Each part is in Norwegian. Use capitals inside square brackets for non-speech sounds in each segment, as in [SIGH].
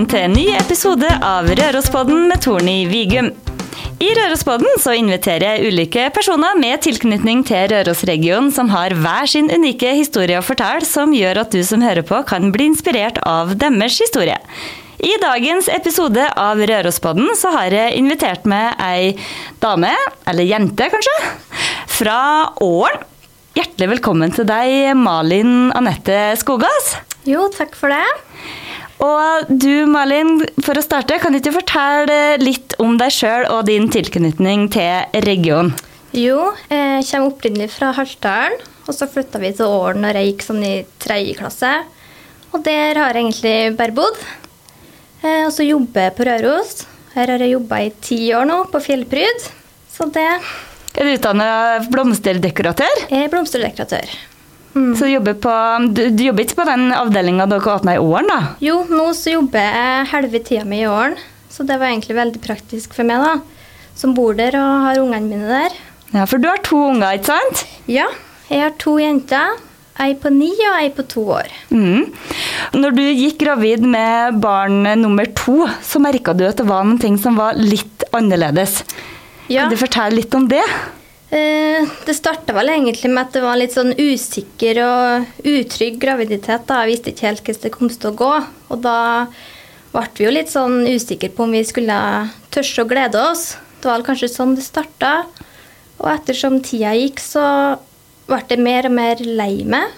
velkommen til en ny episode av Rørospodden med Torny Vigum. I Rørospodden så inviterer jeg ulike personer med tilknytning til Rørosregionen som har hver sin unike historie å fortelle, som gjør at du som hører på kan bli inspirert av deres historie. I dagens episode av Rørospodden så har jeg invitert med ei dame, eller jente kanskje, fra Ålen. Hjertelig velkommen til deg, Malin Anette Skogas. Jo, takk for det. Og du Malin, for å starte, kan du ikke fortelle litt om deg sjøl og din tilknytning til regionen? Jo, jeg kommer opprinnelig fra Haltdalen, og så flytta vi til Ålen når jeg gikk sånn i tredje klasse. Og der har jeg egentlig bare bodd. Eh, og så jobber jeg på Røros. Her har jeg jobba i ti år nå, på Fjellpryd. Så det Er du utdanna blomsterdekoratør? Jeg er blomsterdekoratør. Så du jobber, på, du, du jobber ikke på den avdelinga dere åpna i Åren, da? Jo, nå så jobber jeg halve tida mi i Åren, så det var egentlig veldig praktisk for meg, da. Som bor der og har ungene mine der. Ja, For du har to unger, ikke sant? Ja, jeg har to jenter. Ei på ni og ei på to år. Mm. Når du gikk gravid med barn nummer to, så merka du at det var noen ting som var litt annerledes. Ja. Kan du fortelle litt om det? Eh, det starta vel egentlig med at det var litt sånn usikker og utrygg graviditet. da. Jeg visste ikke helt hvordan det kom til å gå. Og da ble vi jo litt sånn usikre på om vi skulle tørre å glede oss. Det var kanskje sånn det starta. Og ettersom tida gikk, så ble jeg mer og mer lei meg.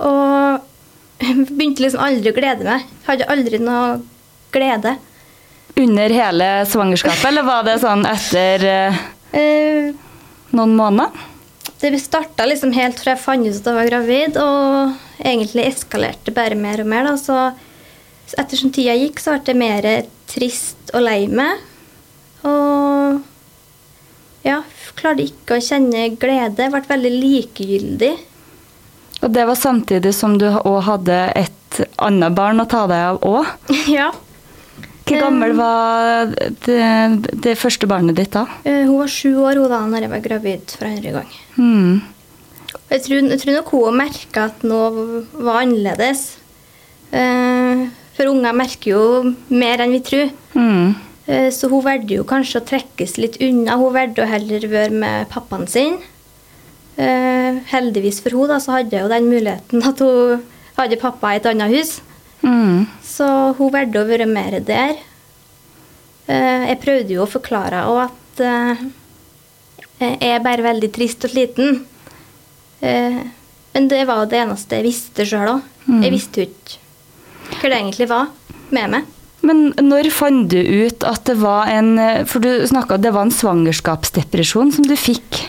Og begynte liksom aldri å glede meg. Hadde aldri noe glede. Under hele svangerskapet, eller var det sånn etter Eh, noen måneder? Det starta liksom helt fra jeg fant ut at jeg var gravid, og egentlig eskalerte bare mer og mer. Da. Så ettersom tida gikk, så ble jeg mer trist og lei meg. Og ja, klarte ikke å kjenne glede. Ble veldig likegyldig. Og det var samtidig som du òg hadde et annet barn å ta deg av òg. [LAUGHS] ja. Hvor gammel var det, det første barnet ditt da? Eh, Hun var sju år hun da når jeg var gravid for andre gang. Hmm. Jeg tror, jeg tror nok hun merka at noe var annerledes. Eh, For unger merker jo mer enn vi tror. Eh, Så hun valgte jo kanskje å trekkes litt unna. Hun valgte å heller være med pappaen sin. Eh, Heldigvis for da, så hadde hun den muligheten at hun hadde pappa i et annet hus. Hmm. Så hun valgte å være mer der. Eh, Jeg prøvde jo å forklare henne at eh, jeg er bare veldig trist og sliten. Eh, Men det var det eneste jeg visste sjøl òg. Jeg visste jo ikke hva det egentlig var med meg. Men når fant du ut at det var en For du snakka det var en svangerskapsdepresjon som du fikk.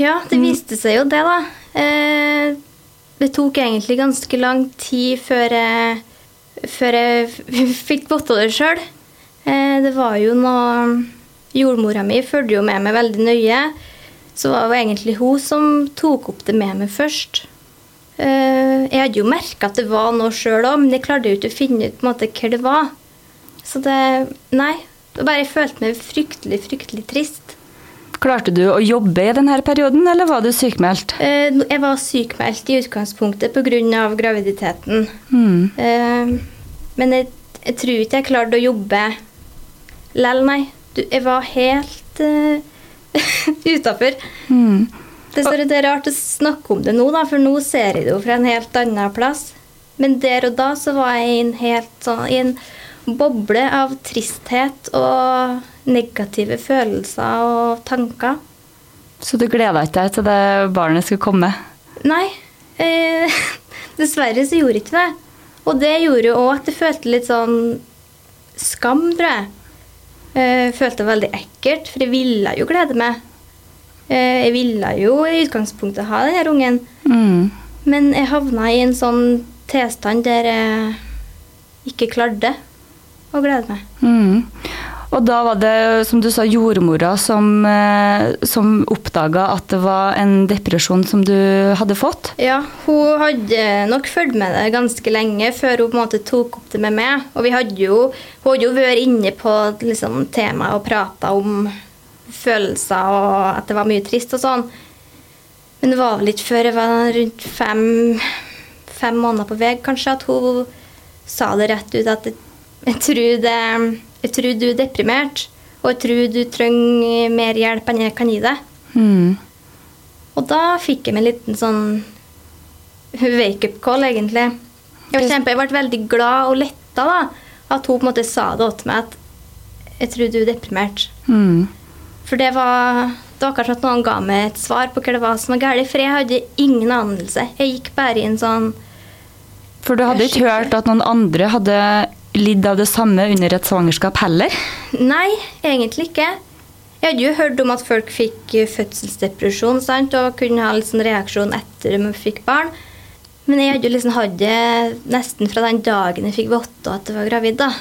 Ja, det viste seg jo det, da. Det tok egentlig ganske lang tid før jeg, før jeg [LAUGHS] fikk vite det sjøl. Eh, det var jo noe Jordmora mi fulgte jo med meg veldig nøye. Så var det egentlig hun som tok opp det med meg først. Eh, jeg hadde jo merka at det var noe sjøl òg, men jeg klarte jo ikke å finne ut måte hva det var. Så det Nei. Det bare jeg følte meg fryktelig, fryktelig trist. Klarte du å jobbe i denne perioden, eller var du sykemeldt? Eh, Jeg var sykmeldt i utgangspunktet pga. graviditeten. Mm. Eh, Men jeg, jeg tror ikke jeg klarte å jobbe lell, nei. Du, jeg var helt uh, [LAUGHS] utafor. Mm. Det, så- det er rart å snakke om det nå, da, for nå ser jeg det jo fra en helt annen plass. Men der og da så var jeg i en helt sånn i en boble av tristhet og negative følelser og tanker. Så du gleda ikke deg til det barnet skulle komme? Nei. Eh, [LAUGHS] dessverre så gjorde jeg ikke det. Og det gjorde jo òg at jeg følte litt sånn skam, tror jeg. Eh, følte det veldig ekkelt, for jeg ville jo glede meg. Eh, jeg ville jo i utgangspunktet ha denne ungen, Mm. men jeg havna i en sånn tilstand der jeg ikke klarte å glede meg. Hmm. Og da var det, som du sa, jordmora som, eh, som oppdaga at det var en depresjon som du hadde fått? Ja, hun hadde nok fulgt med det ganske lenge før hun på en måte tok opp det med meg. Og vi hadde jo, hun hadde jo vært inne på liksom, temaet og prata om følelser og at det var mye trist og sånn. Men det var vel ikke før jeg var rundt fem, fem måneder på vei kanskje, at hun sa det rett ut at jeg, jeg tror, det, jeg tror du er deprimert, og jeg tror du trenger mer hjelp enn jeg kan gi deg. Mm. Og da fikk jeg meg en liten sånn wake-up call, egentlig. Jeg, kjempe, jeg ble veldig glad og letta da, at hun på en måte sa det til meg at jeg tror du er deprimert. Mm. For det var, det var kanskje at noen ga meg et svar på hva det var som var galt. For jeg hadde ingen anelse. Jeg gikk bare i en sånn For du hadde ikke hørt at noen andre hadde lidd av det samme under et svangerskap heller? Nei, egentlig ikke. Jeg hadde jo hørt om at folk fikk eh, fødselsdepresjon sant? og kunne ha litt sånn reaksjon etter at de fikk barn. Men jeg hadde jo liksom hatt det nesten fra den dagen jeg fikk vite at jeg var gravid. da.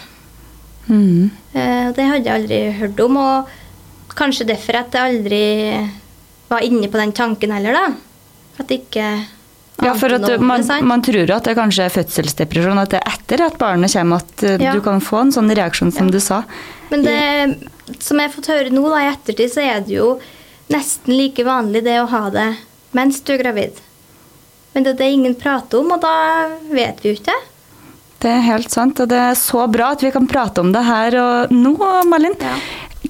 Mm. Eh, Det hadde jeg aldri hørt om, og kanskje derfor at jeg aldri var inne på den tanken heller, da. At jeg ikke Ja, for at man, man tror at det kanskje er fødselsdepresjon, at det er etter at barnet kommer at eh, Ja. du kan få en sånn reaksjon som du sa. Men det som jeg har fått høre nå da, i ettertid, så er det jo nesten like vanlig det å ha det mens du er gravid. Men det er det ingen prater om, og da vet vi jo ikke. Det er helt sant, og det er så bra at vi kan prate om det her og nå, Malin. Ja.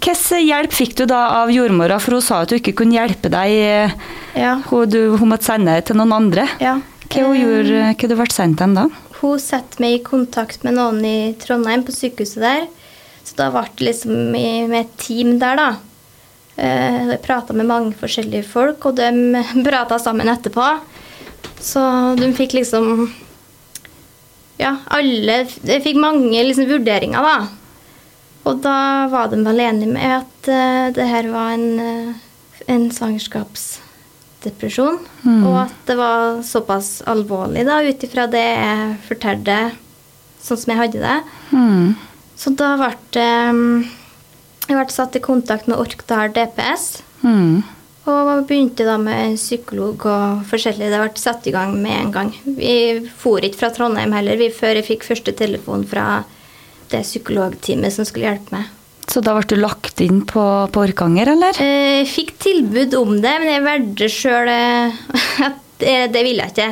Hvilken hjelp fikk du da av jordmora, for hun sa at hun ikke kunne hjelpe deg. Ja. Hun, du, hun måtte sende deg til noen andre. ja. Hva hun Eh, gjorde, hva du ble sendt hen da? Hun satte meg i kontakt med noen i Trondheim, på sykehuset der. Så da ble det liksom med et team der, da. Eh, Jeg prata med mange forskjellige folk, og de [LAUGHS] prata sammen etterpå. Så de fikk liksom Ja, alle Jeg fikk mange liksom vurderinger, da. Og da var de vel enige med at uh, det her var en, eh, en svangerskapsdepresjon. Mm. Og at det var såpass alvorlig, da, ut ifra det jeg fortalte sånn som jeg hadde det. Mm. Så da ble det Jeg ble satt i kontakt med Orkdal DPS. Mm. Og begynte da med psykolog og forskjellig. Det ble satt i gang med en gang. Vi for ikke fra Trondheim heller, vi før jeg fikk første telefon fra det psykologteamet som skulle hjelpe meg. Så da ble du lagt inn på, på Orkanger, eller? Eh, Jeg fikk tilbud om det, men jeg valgte sjøl [LAUGHS] at det, det ville jeg ikke.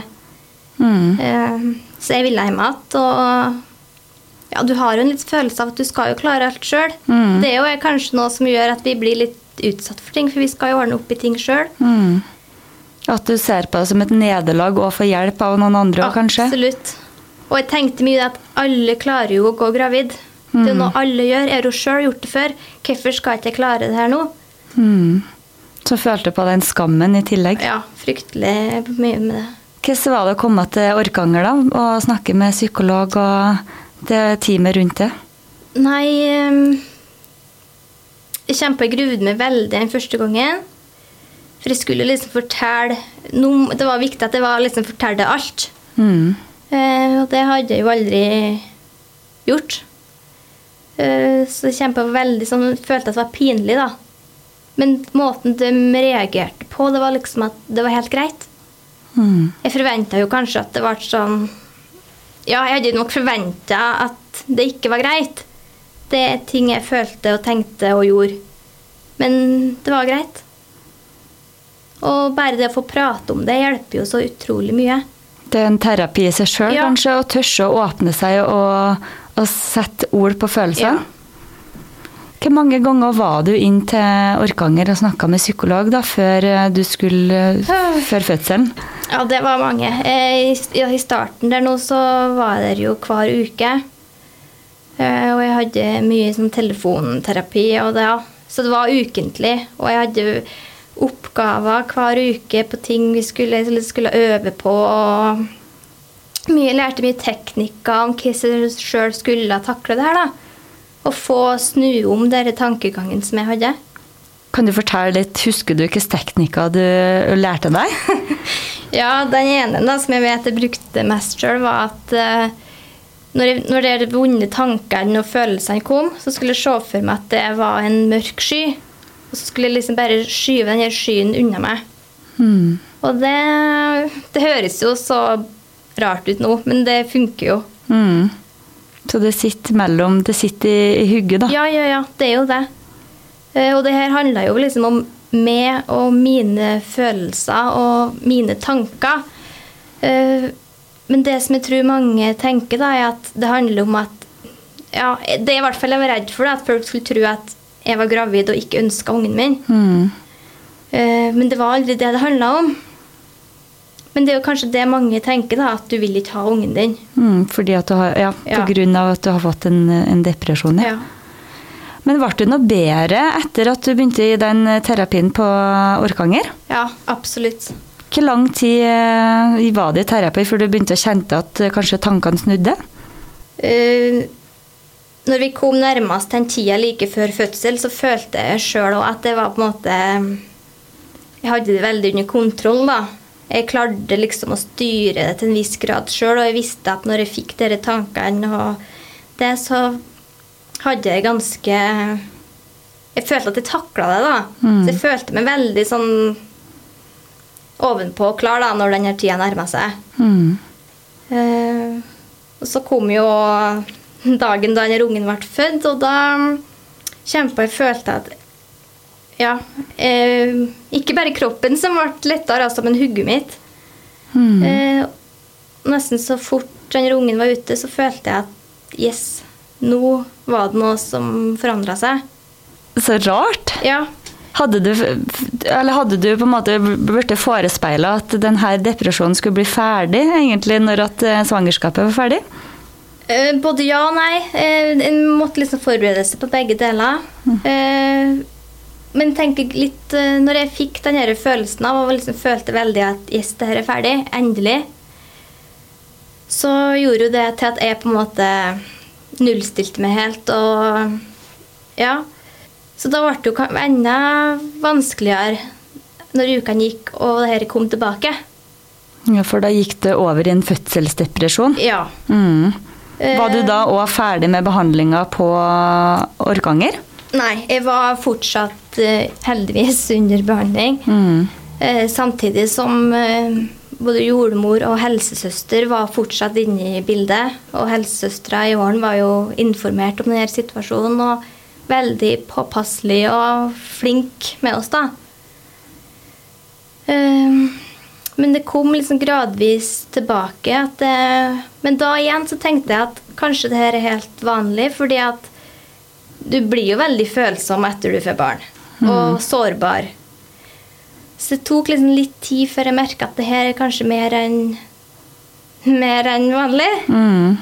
Mm. Eh, Så jeg ville hjem igjen. Og ja, du har jo en litt følelse av at du skal jo klare alt sjøl. Mm. Det er jo kanskje noe som gjør at vi blir litt utsatt for ting, for vi skal jo ordne opp i ting sjøl. Mm. At du ser på det som et nederlag og får hjelp av noen andre òg, kanskje? Absolutt. Og jeg tenkte mye at alle klarer jo å gå gravid. Det er jo noe alle gjør. Jeg har jo sjøl gjort det før. Hvorfor skal jeg ikke klare det her nå? Mm. Så følte du på den skammen i tillegg. Ja, fryktelig mye med det. Hvordan var det å komme til Orkanger da, og snakke med psykolog og det teamet rundt det? Nei Jeg kjempa i gruvene meg veldig den første gangen. For jeg skulle liksom fortelle noe, Det var viktig at jeg var liksom fortalte alt. Mm. Eh, og det hadde jeg jo aldri gjort. Eh, så jeg kjempa veldig sånn Følte at det var pinlig, da. Men måten de reagerte på, det var liksom at det var helt greit. Mm. Jeg forventa jo kanskje at det ble sånn Ja, jeg hadde nok forventa at det ikke var greit. Det er ting jeg følte og tenkte og gjorde. Men det var greit. Og bare det å få prate om det hjelper jo så utrolig mye. Det er en terapi i seg sjøl, Ja. kanskje, å tørre å åpne seg og, og sette ord på følelsene. Hvor mange ganger var du inn til Orkanger og snakka med psykolog da, før eh, du skulle Før fødselen? Ja, det var mange. Eh, I, I starten der nå så var der jo hver uke. Eh, Og jeg hadde mye sånn telefonterapi og det, ja. Så det var ukentlig. Og jeg hadde oppgaver hver uke på ting vi skulle, skulle øve på. Og mye, lærte mye teknikker om hvordan jeg sjøl skulle takle det her. da. Og få snu om den tankegangen som jeg hadde. Kan du fortelle litt, Husker du hvilke teknikker du lærte deg? [LAUGHS] Ja, den ene da, som jeg vet jeg brukte mest sjøl, var at uh, når, jeg, når de vonde tankene og følelsene kom, så skulle jeg se for meg at det var en mørk sky. Og så skulle jeg liksom bare skyve den her skyen unna meg. Mm. Og det, det høres jo så rart ut nå, men det funker jo. Mm. Så det sitter mellom Det sitter i, i hugget, da. Ja, ja, ja, det er jo det. Eh, Og det her handler jo liksom om meg og mine følelser og mine tanker. Eh, Men det som jeg tror mange tenker, da, er at det handler om at ja, Det er i hvert fall jeg var redd for, da, at folk skulle tro at jeg var gravid og ikke ønska ungen min. Mm. Eh, men det var aldri det det handla om. Men det er jo kanskje det mange tenker, da, at du vil ikke ha ungen din. Mm, fordi at du har, ja, på Ja. grunn av at du har fått en, en depresjon. Ja. Ja. Men ble du noe bedre etter at du begynte i den terapien på Orkanger? ja, absolutt. Hvor lang tid eh, var det i terapi før du begynte å kjenne at eh, kanskje tankene snudde? Eh, når vi kom nærmest den tida like før fødsel, så følte jeg sjøl òg at det var på en måte Jeg hadde det veldig under kontroll, da. Jeg klarte liksom å styre det til en viss grad sjøl, og jeg visste at når jeg fikk disse tankene og det, så hadde jeg ganske Jeg følte at jeg takla det, da. Mm. Så jeg følte meg veldig sånn ovenpå og klar da, når denne tida nærma seg. Mm. Eh, og så kom jo dagen da denne ungen ble født, og da kjempa jeg følte at ja, eh, ikke bare kroppen som ble lettere, altså, men hodet mitt. Mm. Eh, nesten så fort denne ungen var ute, så følte jeg at yes, nå var det noe som forandra seg. Så rart. Ja. Hadde du, eller hadde du på en måte blitt forespeila at denne depresjonen skulle bli ferdig egentlig når at eh, svangerskapet var ferdig? Eh, både ja og nei. Eh, en måtte liksom forberede seg på begge deler. Eh, men tenk litt Når jeg fikk den her følelsen av og liksom følte veldig at yes, det her er ferdig, endelig, så gjorde jo det til at jeg på en måte nullstilte meg helt og Ja. Så da ble det jo enda vanskeligere når ukene gikk og det her kom tilbake. Ja, For da gikk det over i en fødselsdepresjon? Ja. Mm. Var du Eh, da òg ferdig med behandlinga på Orkanger? Nei, jeg var fortsatt eh, heldigvis under behandling. Mm. Eh, samtidig som eh, både jordmor og helsesøster var fortsatt inne i bildet. Og helsesøstera i åren var jo informert om denne situasjonen og veldig påpasselig og flink med oss, da. Eh, men det kom liksom gradvis tilbake. At det, men da igjen så tenkte jeg at kanskje det her er helt vanlig, fordi at du blir jo veldig følsom etter du får barn. Og sårbar. Så det tok liksom litt tid før jeg merka at det her er kanskje mer enn mer enn vanlig. Mm.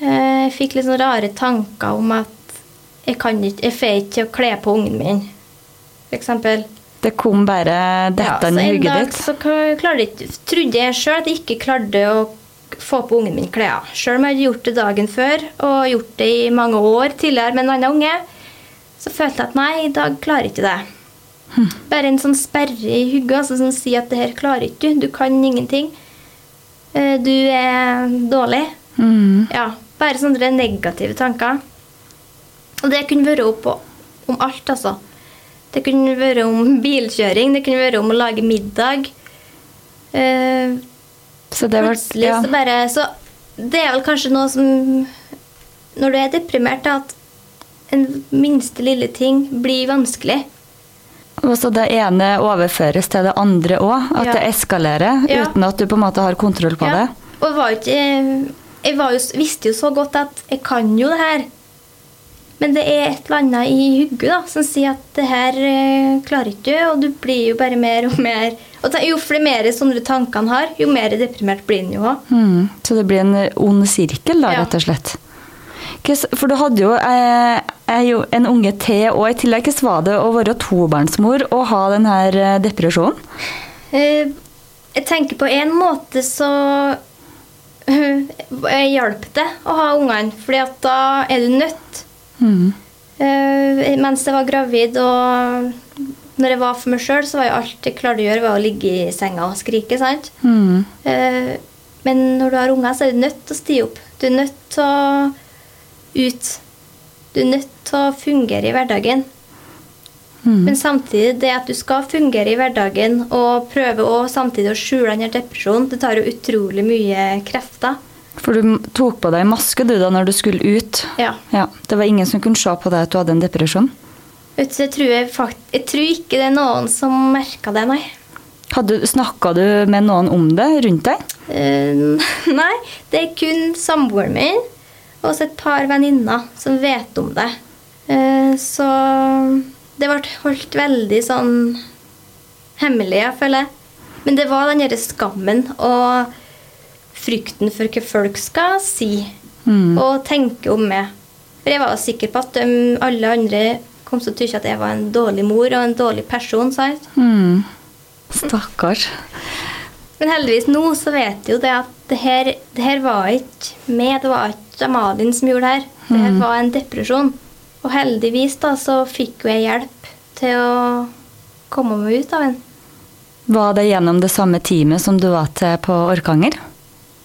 Eh, Jeg fikk litt sånne rare tanker om at jeg kan ikke, jeg får ikke til å kle på ungen min, eksempel. Det kom bare dette ja, i hodet ditt? så en dag så trodde jeg sjøl at jeg ikke klarte å få på ungen min klær. Sjøl om jeg hadde gjort det dagen før og gjort det i mange år tidligere med en annen unge, så følte jeg at nei, i dag klarer jeg ikke det. Hm. Bare en sånn sperre i hugget altså, som sier at det her klarer ikke du. Du kan ingenting. Eh, Du er dårlig. Mm. Ja, bare sånne negative tanker. Og det kunne vært opp på- om alt, altså. Det kunne være om bilkjøring, det kunne være om å lage middag. Eh, Så det var plutselig ja. så bare Så det er vel kanskje noe som Når du er deprimert, da, at en minste lille ting blir vanskelig. Og så det ene overføres til det andre òg. At Ja. det eskalerer Ja. uten at du på en måte har kontroll på det. Og jeg var jo ikke Jeg var jo, visste jo så godt at jeg kan jo det her. Men det er et eller annet i hodet som sier at det her eh, klarer ikke du, og du blir jo bare mer og mer og Jo flere sånne tanker han har, jo mer deprimert blir han jo òg. Mm. Så det blir en ond sirkel, da, Ja. rett og slett. For du hadde jo eh, jo en unge til, og i tillegg hvordan var det å være tobarnsmor og ha denne eh, depresjonen? Eh, Jeg tenker på en måte så [LAUGHS] hjalp det å ha ungene, fordi da er du nødt. Mm. Mens jeg var gravid og når jeg var for meg sjøl, så var jo alt jeg klarte å gjøre, var å ligge i senga og skrike. sant? Mm. Men når du har unger, så er du nødt til å stige opp. Du er nødt til å ut. Du er nødt til å fungere i hverdagen. Mm. Men samtidig, det at du skal fungere i hverdagen og prøve å samtidig å skjule denne depresjonen, det tar jo utrolig mye krefter. For du tok på deg maske du da når du skulle ut. Ja. Ja, Det var ingen som kunne se på deg at du hadde en depresjon. Vet du, jeg tror, jeg, fakt jeg tror ikke det er noen som merka det, nei. Snakka du med noen om det rundt deg? Uh, [LAUGHS] nei, det er kun samboeren min og så et par venninner som vet om det. Uh, Så det ble holdt veldig sånn hemmelig, jeg føler jeg. Men det var den derre skammen og frykten for hva folk skal si og tenke om meg. For jeg var jo sikker på at de, alle andre kom til å tykke at jeg var en dårlig mor og en dårlig person. sant? Mm. Stakkars. Men heldigvis nå så vet jeg jo det at det her, det her var ikke meg, det var ikke Amalien som gjorde det her. Det her var en depresjon. Og heldigvis da så fikk jo jeg hjelp til å komme meg ut av den. Var det gjennom det samme teamet som du var til på Orkanger?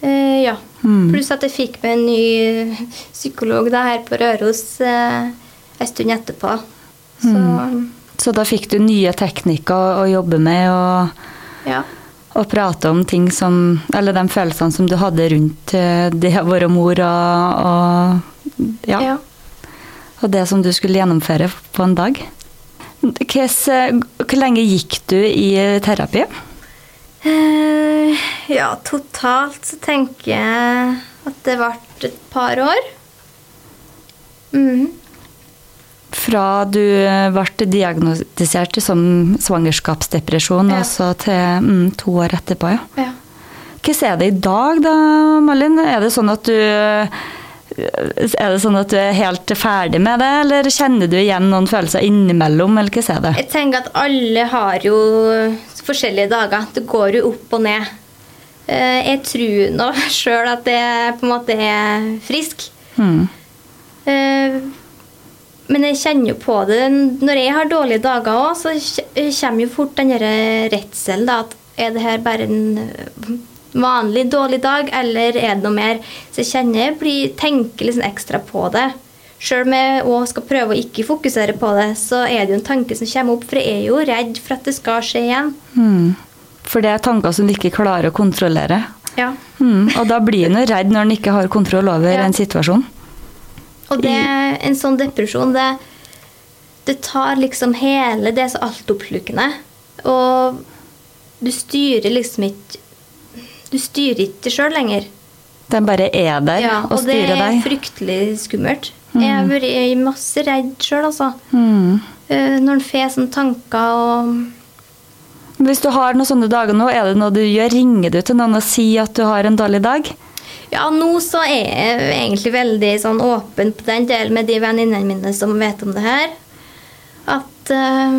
Eh, ja. Mm. Pluss at jeg fikk med en ny psykolog da her på Røros eh, en stund etterpå. Så Så da fikk du nye teknikker å jobbe med og, ja. og prate om ting som Eller de følelsene som du hadde rundt eh, det å være mor og, og ja, ja. Og det som du skulle gjennomføre på en dag. Hvor lenge gikk du i terapi? Eh, ja, totalt så tenker jeg at det ble et par år. Mm. Fra du ble diagnostisert som svangerskapsdepresjon, Ja. og til mm, to år etterpå, ja. Ja. Hvordan er det i dag da, Malin? Er det sånn at du er det sånn at du er helt ferdig med det, eller kjenner du igjen noen følelser innimellom, eller hva er det? Jeg tenker at alle har jo forskjellige dager. Det går jo opp og ned. Eh, Jeg tror nå sjøl at jeg på en måte er frisk. Mm. Eh, Men jeg kjenner jo på det. Når jeg har dårlige dager òg, så kommer jo fort den redselen. at Er det her bare en vanlig dårlig dag, eller er det noe mer? Så jeg kjenner jeg blir, tenker liksom ekstra på det. Sjøl om jeg òg skal prøve å ikke fokusere på det, så er det jo en tanke som kommer opp. For jeg er jo redd for at det skal skje igjen. Mm. For det er tanker som du ikke klarer å kontrollere. Ja. Mm. Og da blir en jo redd når en ikke har kontroll over Ja. en situasjon. Og det, en sånn depresjon, det, det tar liksom hele Det er så altoppslukende. Og du styrer liksom ikke Du styrer ikke sjøl lenger. Den bare er der Ja, og og det er fryktelig skummelt. Jeg har vært masse redd sjøl, altså. Mm. Eh, Når en får sånne tanker og Hvis du har noen sånne dager nå, er det noe du gjør? Ringer du til noen og sier at du har en dårlig dag? Ja, nå så er jeg egentlig veldig sånn åpen på den delen med de venninnene mine som vet om det her. At eh,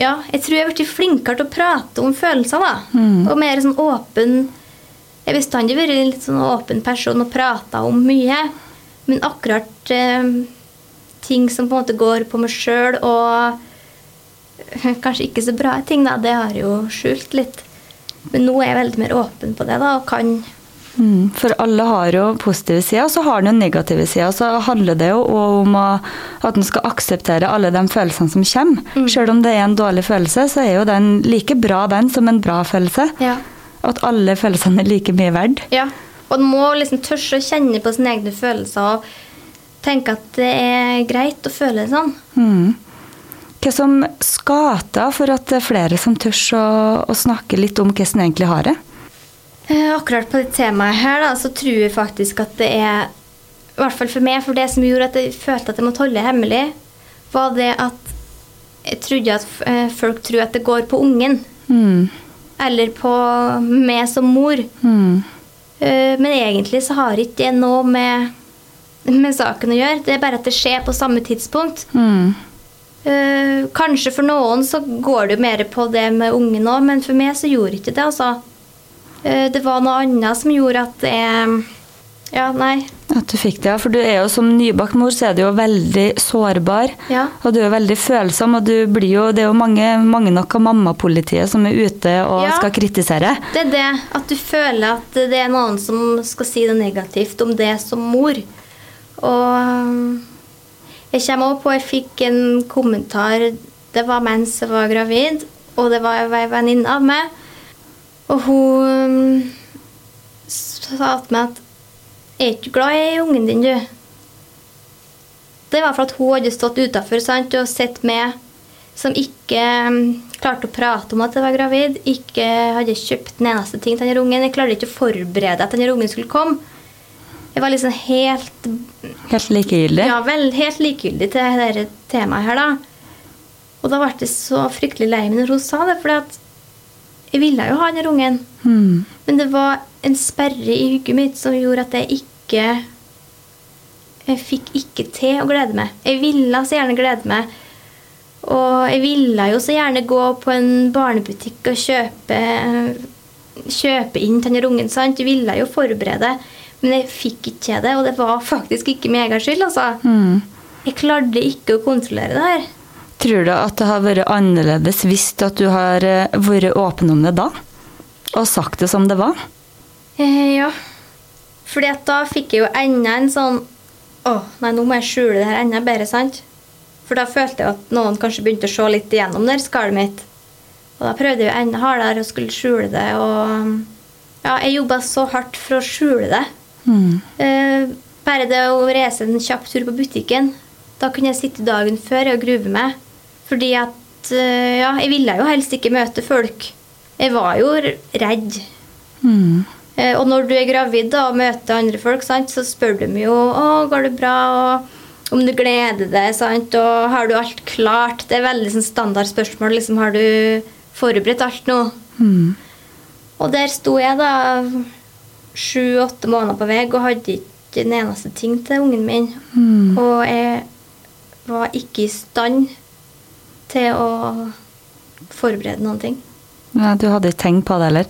Ja, jeg tror jeg har blitt flinkere til å prate om følelser, da. Mm. Og mer sånn åpen Jeg har bestandig vært en litt sånn åpen person og prata om mye. Men akkurat eh, ting som på en måte går på meg sjøl, og [LAUGHS] kanskje ikke så bra ting, da, det har jeg jo skjult litt. Men nå er jeg veldig mer åpen på det, da, og kan Mm, For alle har jo positive sider, og så har den jo negative sider. Så handler det jo om at en skal akseptere alle de følelsene som kommer. Mm. Selv om det er en dårlig følelse, så er jo den like bra den som en bra følelse. Ja. At alle følelsene er like mye verd. Ja, og en må liksom tørre å kjenne på sine egne følelser og tenke at det er greit å føle det sånn. Mm. Hva som skal til for at det er flere som tør å, å snakke litt om hvordan en egentlig har det? Eh, Akkurat på det temaet her da, så tror jeg faktisk at det er I hvert fall for meg, for det som gjorde at jeg følte at jeg måtte holde hemmelig, var det at jeg trodde at eh, folk tror at det går på ungen. Mm. Eller på meg som mor. Mm. Eh, Men egentlig så har ikke det noe med, med saken å gjøre. Det er bare at det skjer på samme tidspunkt. Mm. Kanskje for noen så går det jo mer på det med ungen òg, men for meg så gjorde ikke det, altså. Eh, det var noe annet som gjorde at jeg Ja, nei. At du fikk det, ja. For du er jo som nybakt mor, så er du jo veldig sårbar. Ja. Og du er veldig følsom, og du blir jo, det er jo mange, mange nok av mammapolitiet som er ute og Ja. skal kritisere. Det er det at du føler at det er noen som skal si det negativt om det som mor. Og um, jeg kommer også på jeg fikk en kommentar Det var mens jeg var gravid, og det var ei venninne av meg. Og hun um, sa til meg at jeg er ikke glad i ungen din, du. Det var for at hun hadde stått utafor og sett meg som ikke um, klarte å prate om at jeg var gravid. Ikke hadde kjøpt den eneste ting til denne ungen. Jeg klarte ikke å forberede at denne ungen skulle komme. Jeg var liksom helt Helt likegyldig? Ja, vel, helt likegyldig til dette temaet her, da. Og da ble jeg så fryktelig lei meg når hun sa det, for jeg ville jo ha den ungen. Mm. Men det var en sperre i hodet mitt som gjorde at jeg ikke Jeg fikk ikke til å glede meg. Jeg ville så gjerne glede meg. Og jeg ville jo så gjerne gå på en barnebutikk og kjøpe, kjøpe inn til den ungen. sant? Jeg ville jo forberede, men jeg fikk ikke til det. Og det var faktisk ikke min egen skyld, altså. Mm. Jeg klarte ikke å kontrollere det her. Tror du at det har vært annerledes hvis du har eh, vært åpen om det da? Og sagt det som det var? Eh, ja. Fordi at da fikk jeg jo enda en sånn Å, nei, nå må jeg skjule det her enda bedre, sant? For da følte jeg at noen kanskje begynte å se litt igjennom det her skallet mitt. Og da prøvde jeg enda hardere å skulle skjule det, og Ja, jeg jobba så hardt for å skjule det. Mm. Eh, bare det å reise en kjapp tur på butikken. Da kunne jeg sitte dagen før og gruve meg. Fordi at eh, Ja, jeg ville jo helst ikke møte folk. Jeg var jo redd. Mm. Eh, Og når du er gravid da, og møter andre folk, sant, så spør de jo å, går det bra, og om du gleder deg, sant, og har du alt klart. Det er veldig sånn standardspørsmål. Liksom, har du forberedt alt nå? Mm. Og der sto jeg da sju-åtte måneder på vei og hadde ikke en eneste ting til ungen min. Mm. Og jeg var ikke i stand til å forberede noen ting. Ja, du hadde ikke tenkt på det heller?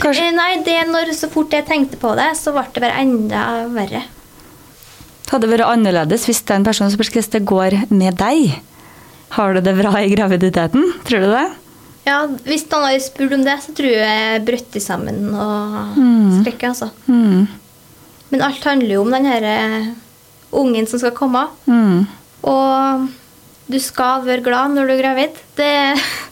Kanskje- eh, Nei, det når så fort jeg tenkte på det, så ble det bare enda verre. Det hadde vært annerledes hvis det er en person som hvordan det går med deg. Har du det bra i graviditeten? Tror du det? Ja, Hvis noen hadde spurt om det, så tror jeg jeg brøt sammen og Mm. skrekke, altså. Mm. Men alt handler jo om den her eh, ungen som skal komme. Mm. Og du skal være glad når du er gravid. Det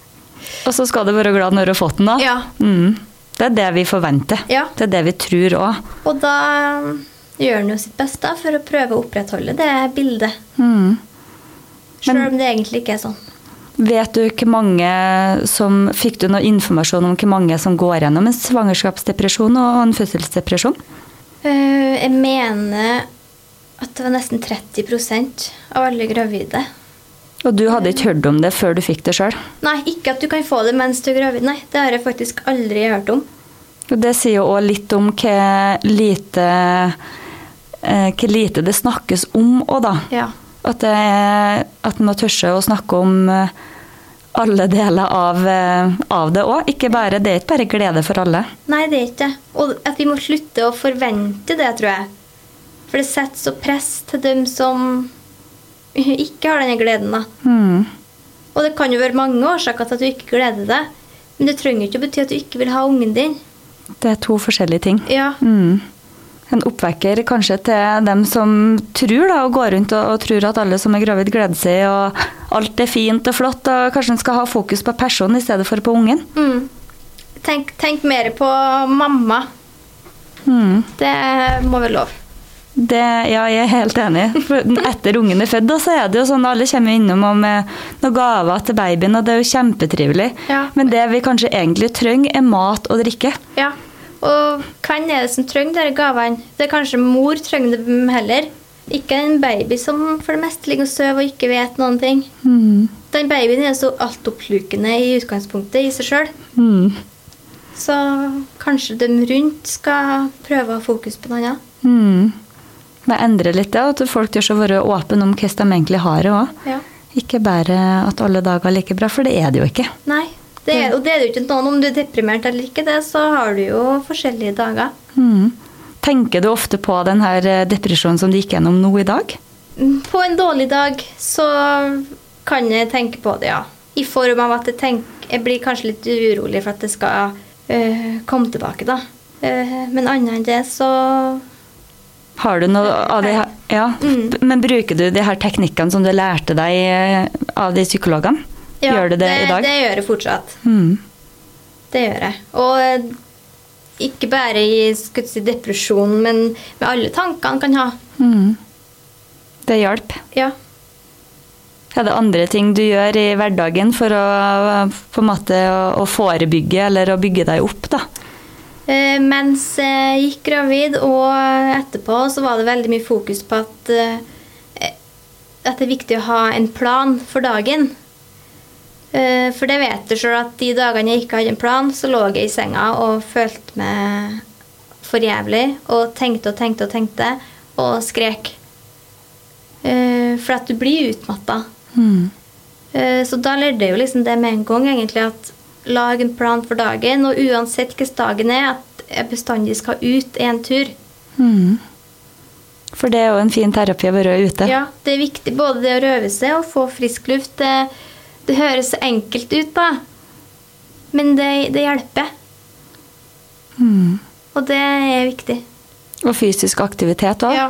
[LAUGHS] Og så skal du være glad når du har fått den, da. Ja. Mm. Det er det vi forventer. Ja. Det er det vi tror òg. Og da gjør en jo sitt beste for å prøve å opprettholde det bildet. Mm. Selv om det egentlig ikke er sånn. Vet du hvor mange som Fikk du noe informasjon om hvor mange som går gjennom en svangerskapsdepresjon og en fødselsdepresjon? Uh, Jeg mener at det var nesten 30% av alle gravide. Og du hadde ikke hørt om det før du fikk det sjøl? Nei, ikke at du kan få det mens du er gravid. Nei, det har jeg faktisk aldri hørt om. Og det sier jo òg litt om hva lite, hva lite det snakkes om òg, da. Ja. At, det, at man må tørre å snakke om eh, alle deler av, eh, av det òg. Ikke bare, det er ikke bare glede for alle. Nei, det er ikke det. Og at vi må slutte å forvente det, tror jeg. For det setter så press til dem som [LAUGHS] ikke har denne gleden, da. Mm. Og det kan jo være mange årsaker til at du ikke gleder deg. Men det trenger ikke å bety at du ikke vil ha ungen din. Det er to forskjellige ting. Ja. Mm. En oppvekker kanskje til dem som tror da, og går rundt og, og tror at alle som er gravid, gleder seg, og alt er fint og flott. og Kanskje en skal ha fokus på personen i stedet for på ungen. Mm. Tenk, tenk mer på mamma. Mm. Det må være lov. Det, ja, jeg er helt enig. For etter ungen er født, så er det jo sånn alle kommer innom og med noen gaver til babyen, og det er jo kjempetrivelig. Ja. Men det vi kanskje egentlig trenger, er mat og drikke. Ja. Og hvem er det som trenger disse gavene? Det er kanskje mor trenger dem heller. Ikke en baby som for det meste ligger og sover og ikke vet noen ting. Mm. Den babyen er så altoppslukende i utgangspunktet i seg sjøl. Mm. Så kanskje de rundt skal prøve å ha fokus på noe annet. Mm. Men endre litt det, at folk tør å være åpne om hvordan de egentlig har det òg. Ja. Ikke bare at alle dager er like bra, for det er det jo ikke. Nei. Det er, og det er det jo ikke noen om du er deprimert eller ikke, det, så har du jo forskjellige dager. Mm. Tenker du ofte på den her eh, depresjonen som du gikk gjennom nå i dag? På en dårlig dag så kan jeg tenke på det, ja. I form av at jeg, tenker, jeg blir kanskje litt urolig for at det skal øh, komme tilbake, da. Eh, men annet enn det, så Har du noe av det her Ja. Mm. Men bruker du de her teknikkene som du lærte deg eh, av de psykologene? ja, Gjør du det, i dag? Det gjør jeg fortsatt. Mm. Det gjør jeg. Og eh, ikke bare i si, depresjon, men med alle tankene kan ha. Mm. Det hjalp. Ja. Er det andre ting du gjør i hverdagen for å, måte, å forebygge eller å bygge deg opp? da? Eh, mens jeg gikk gravid og etterpå, så var det veldig mye fokus på at, eh, at det er viktig å ha en plan for dagen. Eh, For det vet du sjøl at de dagene jeg ikke hadde en plan, så lå jeg i senga og følte meg for jævlig. Og tenkte og tenkte og tenkte og skrek. For at du blir utmatta. Mm. Så da lærte jeg jo liksom det med en gang, egentlig, at lag en plan for dagen, og uansett hvilken dagen er, at jeg bestandig skal ut en tur. Mm. For det er jo en fin terapi å være ute. Ja, det er viktig både det å røve seg og få frisk luft. Det, det høres så enkelt ut, da. Men det, det hjelper. Mm. Og det er viktig. Og fysisk aktivitet òg. Ja.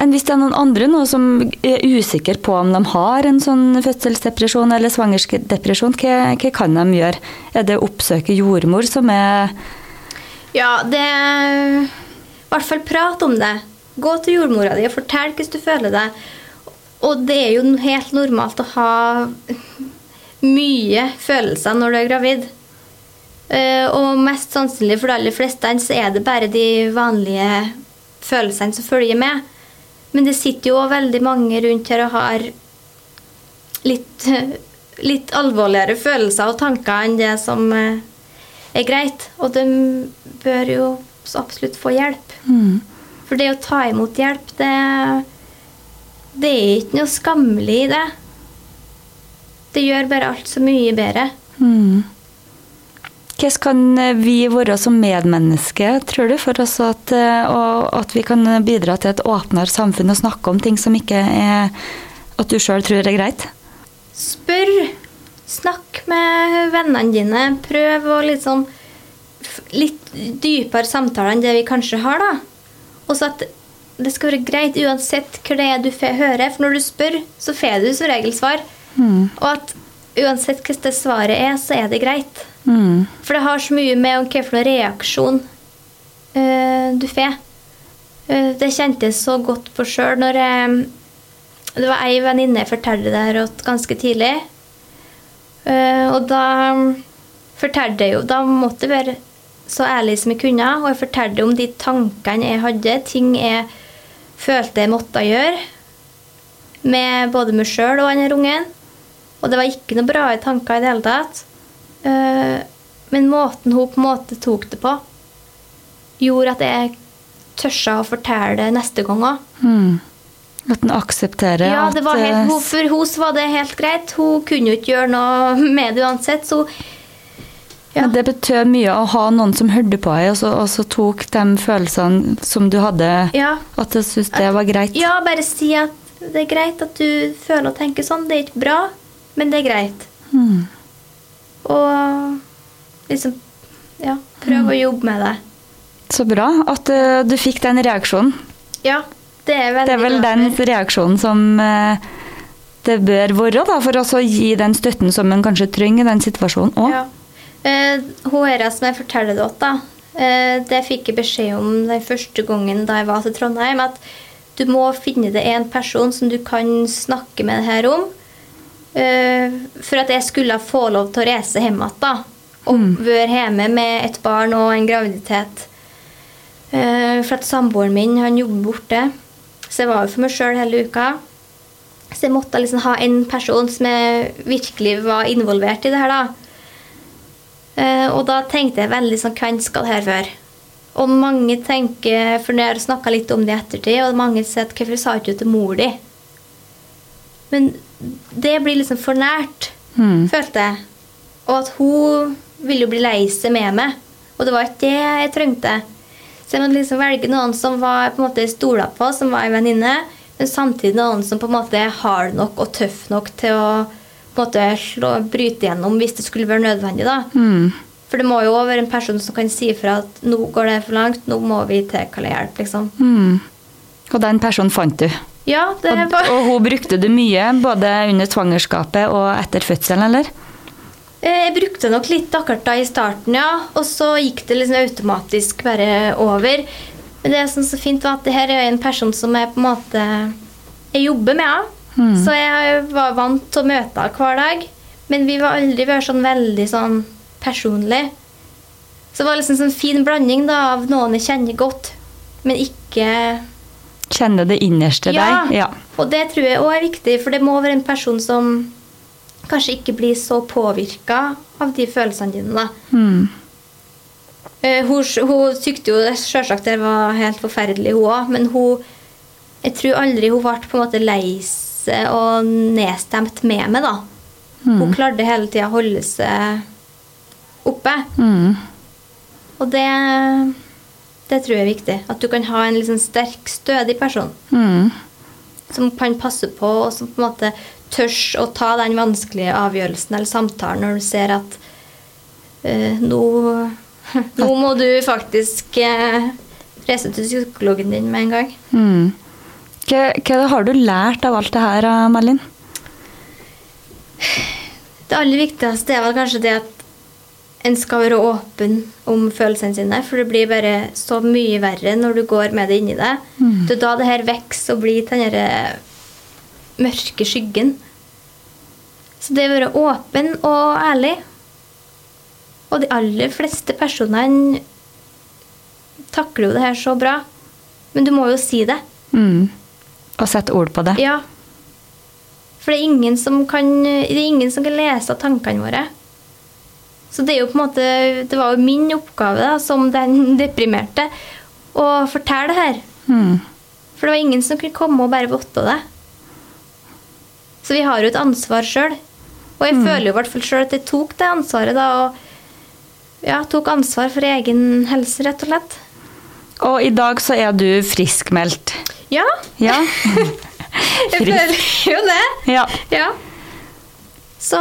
Enn hvis det er noen andre nå som er usikre på om de har en sånn fødselsdepresjon eller svangerskapsdepresjon, hva, hva kan de gjøre? Er det å oppsøke jordmor som er ja, det I hvert fall prat om det. Gå til jordmora di og fortell hvordan du føler deg. Og det er jo helt normalt å ha mye følelser når du er gravid. Eh, Og mest sannsynlig for de aller fleste så er det bare de vanlige følelsene som følger med. Men det sitter jo veldig mange rundt her og har litt, litt alvorligere følelser og tanker enn det som eh, er greit. Og de bør jo absolutt få hjelp. mm. For det å ta imot hjelp, det, det er ikke noe skammelig i det. Det gjør bare alt så mye bedre. Mm. Hvordan kan vi være som medmennesker, tror du, for oss at, eh, at vi kan bidra til et åpnere samfunn og snakke om ting som ikke er at du sjøl tror er greit? Spør. Snakk med vennene dine. Prøv å liksom Litt dypere samtaler enn det vi kanskje har, da. Og så at det skal være greit uansett hva det er du hører. For når du spør, så får du som regel svar. Mm. Og at uansett hva det svaret er, så er det greit. Mm. For det har så mye med hva for noen reaksjon uh, du får. Uh, det kjente jeg så godt på sjøl når jeg Det var ei venninne jeg fortalte det her ganske tidlig. Uh, og da fortalte jeg jo Da måtte jeg være så ærlig som jeg kunne, og jeg fortalte om de tankene jeg hadde, ting jeg følte jeg måtte gjøre, med både meg sjøl og han ungen. Og det var ikke noe bra i tanker i det hele tatt. Eh, Men måten hun på en måte tok det på, gjorde at jeg tørsa å fortelle det neste gang òg. Mm. At en aksepterer Ja, det var helt, eh, hun, for henne var det helt greit. Hun kunne jo ikke gjøre noe med det uansett. Så ja. Men det betød mye å ha noen som hørte på deg, og så, og så tok de følelsene som du hadde, ja. at du syntes det var greit. ja, bare si at det er greit at du føler og tenker sånn. Det er ikke bra, men det er greit. Mm. Og liksom Ja, prøv å jobbe med det. Så bra at uh, du fikk den reaksjonen. Ja, det er veldig Det er vel den reaksjonen som uh, det bør være, da, for å gi den støtten som en kanskje trenger i den situasjonen òg. Ja. Uh, hun her som jeg forteller det åt, da, eh, det fikk jeg beskjed om den første gangen da jeg var til Trondheim, at du må finne deg en person som du kan snakke med det her om, eh, for at jeg skulle få lov til å reise hjem igjen. Og være hjemme med et barn og en graviditet. Eh, for at samboeren min han jobber borte, så jeg var jo for meg sjøl hele uka. Så jeg måtte liksom ha en person som jeg virkelig var involvert i det her, da. Eh, og da tenkte jeg veldig sånn Hvem skal her være? Og mange tenker For når jeg har snakka litt om det i ettertid, og mange sier at hvorfor sa ikke du til mor di? Men det blir liksom for nært, Mm. følte jeg. Og at hun ville jo bli lei seg med meg. Og det var ikke det jeg trengte. Så jeg måtte liksom velge noen som var på en måte stola på, som var en venninne, men samtidig noen som på en måte er hard nok og tøff nok til å på en måte slå, bryte gjennom hvis det skulle være nødvendig. da. Mm. For det må jo også være en person som kan si ifra at nå går det for langt, nå må vi tilkalle hjelp. liksom. Mm. Og den personen fant du. Ja, det Og, var... og hun brukte det mye, både under svangerskapet og etter fødselen, eller? Eh, Jeg brukte nok litt akkurat da i starten, ja. Og så gikk det liksom automatisk bare over. Men det som er så fint, var at det her er en person som jeg på en måte Jeg jobber med henne. Mm. Så jeg var vant til å møte henne hver dag. Men vi var aldri vært sånn veldig sånn personlig. Så det var liksom en sånn fin blanding da, av noen jeg kjenner godt, men ikke Kjenne det innerste Ja. deg? Ja. Og det tror jeg òg er viktig, for det må være en person som kanskje ikke blir så påvirka av de følelsene dine. da. Mm. Hun, hun tykte jo selvsagt det var helt forferdelig, hun òg, men hun Jeg tror aldri hun ble på en måte lei seg og nedstemt med meg, da. Hun klarte hele tida å holde seg oppe. Mm. Og det, det tror jeg er viktig. At du kan ha en liksom sterk, stødig person Mm. som kan passe på, og som på en måte tørs å ta den vanskelige avgjørelsen eller samtalen når du ser at uh, nå, [LAUGHS] nå må du faktisk uh, reise til psykologen din med en gang. Mm. Hva, hva har du lært av alt det her, Malin? Det aller viktigste er vel kanskje det at en skal være åpen om følelsene sine, for det blir bare så mye verre når du går med det inni deg. Det er da det her vokser og blir til den derre mørke skyggen. Så det å være åpen og ærlig Og de aller fleste personene takler jo det her så bra. Men du må jo si det. Mm. Og sette ord på det. Ja. For det er ingen som kan, det er ingen som kan lese tankene våre. Så det er jo på en måte Det var jo min oppgave da, som den [LAUGHS] deprimerte å fortelle det her. Mm. For det var ingen som kunne komme og bare votte det. Så vi har jo et ansvar sjøl. Og jeg føler jo i hvert fall sjøl at jeg tok det ansvaret da. Og ja, tok ansvar for egen helse, rett og slett. Og i dag så er du friskmeldt. Ja, Ja. [LAUGHS] jeg føler jo det. ja. Ja. Så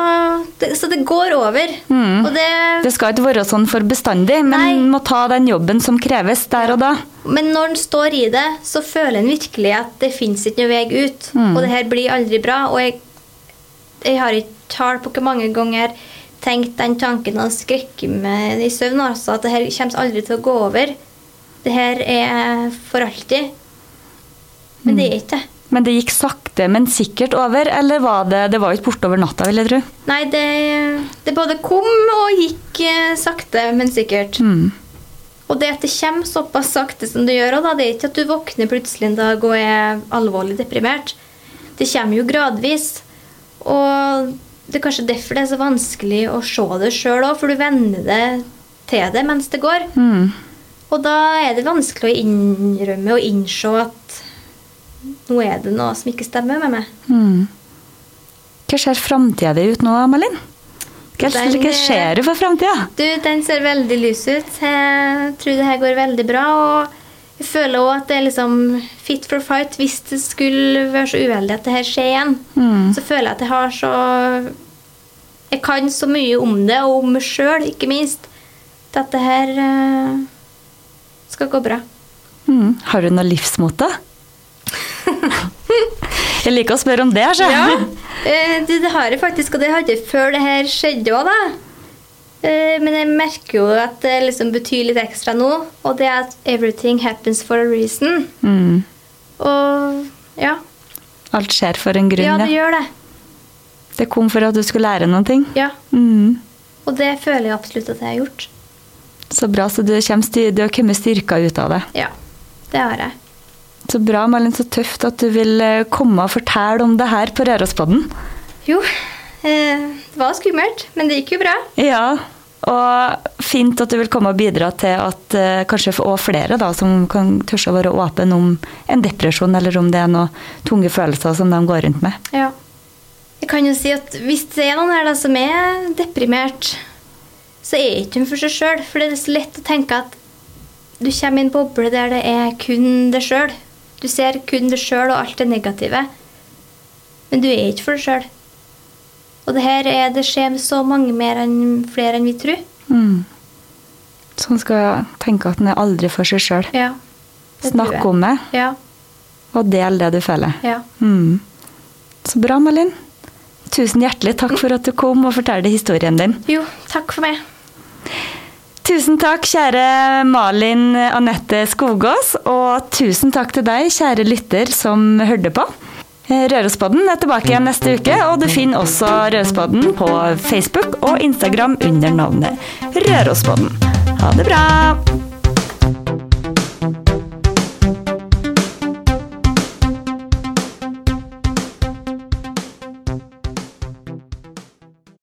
det, så det går over. Mm. Det, Det skal ikke være sånn for bestandig, men Nei. må ta den jobben som kreves der og da. men når en står i det, så føler en virkelig at det fins ikke noen vei ut. Mm. Og det her blir aldri bra. Og jeg, jeg har ikke tall på hvor mange ganger tenkt den tanken og skrekke meg i søvn. Altså, at det her kommer aldri til å gå over. Det her er for alltid. Men det er ikke det. Men det gikk sakte, men sikkert over, eller var det Det var jo ikke borte over natta, vil jeg tro. Nei, det, det både kom og gikk eh, sakte, men sikkert. Mm. Og det at det kommer såpass sakte som det gjør, da, det er ikke at du våkner plutselig en dag og er alvorlig deprimert. Det kommer jo gradvis. Og det er kanskje derfor det er så vanskelig å se det sjøl òg, for du venner det til det mens det går. Mm. Og da er det vanskelig å innrømme og innse at nå er det noe som ikke stemmer med meg. Mm. Hva ser framtida di ut nå, Malin? Hva, Den, hva du for framtida? Den ser veldig lys ut. Jeg tror det her går veldig bra. Og jeg føler òg at det er liksom fit for fight hvis det skulle være så uheldig at det her skjer igjen. Mm. Så føler jeg at jeg har så Jeg kan så mye om det, og om meg sjøl, ikke minst, til at det her eh, skal gå bra. Mm. Har du noe livsmote? Jeg liker å spørre om det. Så. [LAUGHS] Eh, det, det har jeg faktisk, og det hadde jeg før det her skjedde òg, da. Eh, men jeg merker jo at det liksom betyr litt ekstra nå, og det er at 'everything happens for a reason'. Mm. Og ja. Alt skjer for en grunn. Ja, det gjør det. Det kom for at du skulle lære noen ting. Ja. Mm. Og det føler jeg absolutt at jeg har gjort. Så bra, så du, kommer du har kommet styrka ut av det. Ja, det har jeg. Så bra, Malin. Så tøft at du vil eh, komme og fortelle om det her på Rørospodden. Jo, eh, det var skummelt, men det gikk jo bra. Ja, og fint at du vil komme og bidra til at eh, kanskje få- flere da, som kan tørre å være åpen om en depresjon, eller om det er noen tunge følelser som de går rundt med. Ja. Jeg kan jo si at hvis det er noen her da, som er deprimert, så er ikke hun for seg sjøl. For det er så lett å tenke at du kommer i en boble der det er kun deg sjøl. Du ser kun deg sjøl og alt det negative. Men du er ikke for deg sjøl. Og det her er, det skjer med så mange mer enn flere enn vi tror. Mm. Så man skal tenke at den er aldri for seg sjøl. Ja. Snakke Snakk om det, Ja. og del det du føler. ja. Mm. Så bra, Malin. Tusen hjertelig takk for at du kom og fortalte historien din. Jo, takk for meg. Tusen takk, kjære Malin Anette Skogås, og tusen takk til deg, kjære lytter som hørte på. Rørospodden er tilbake igjen neste uke, og du finner også Rørospodden på Facebook og Instagram under navnet Rørospodden. Ha det bra!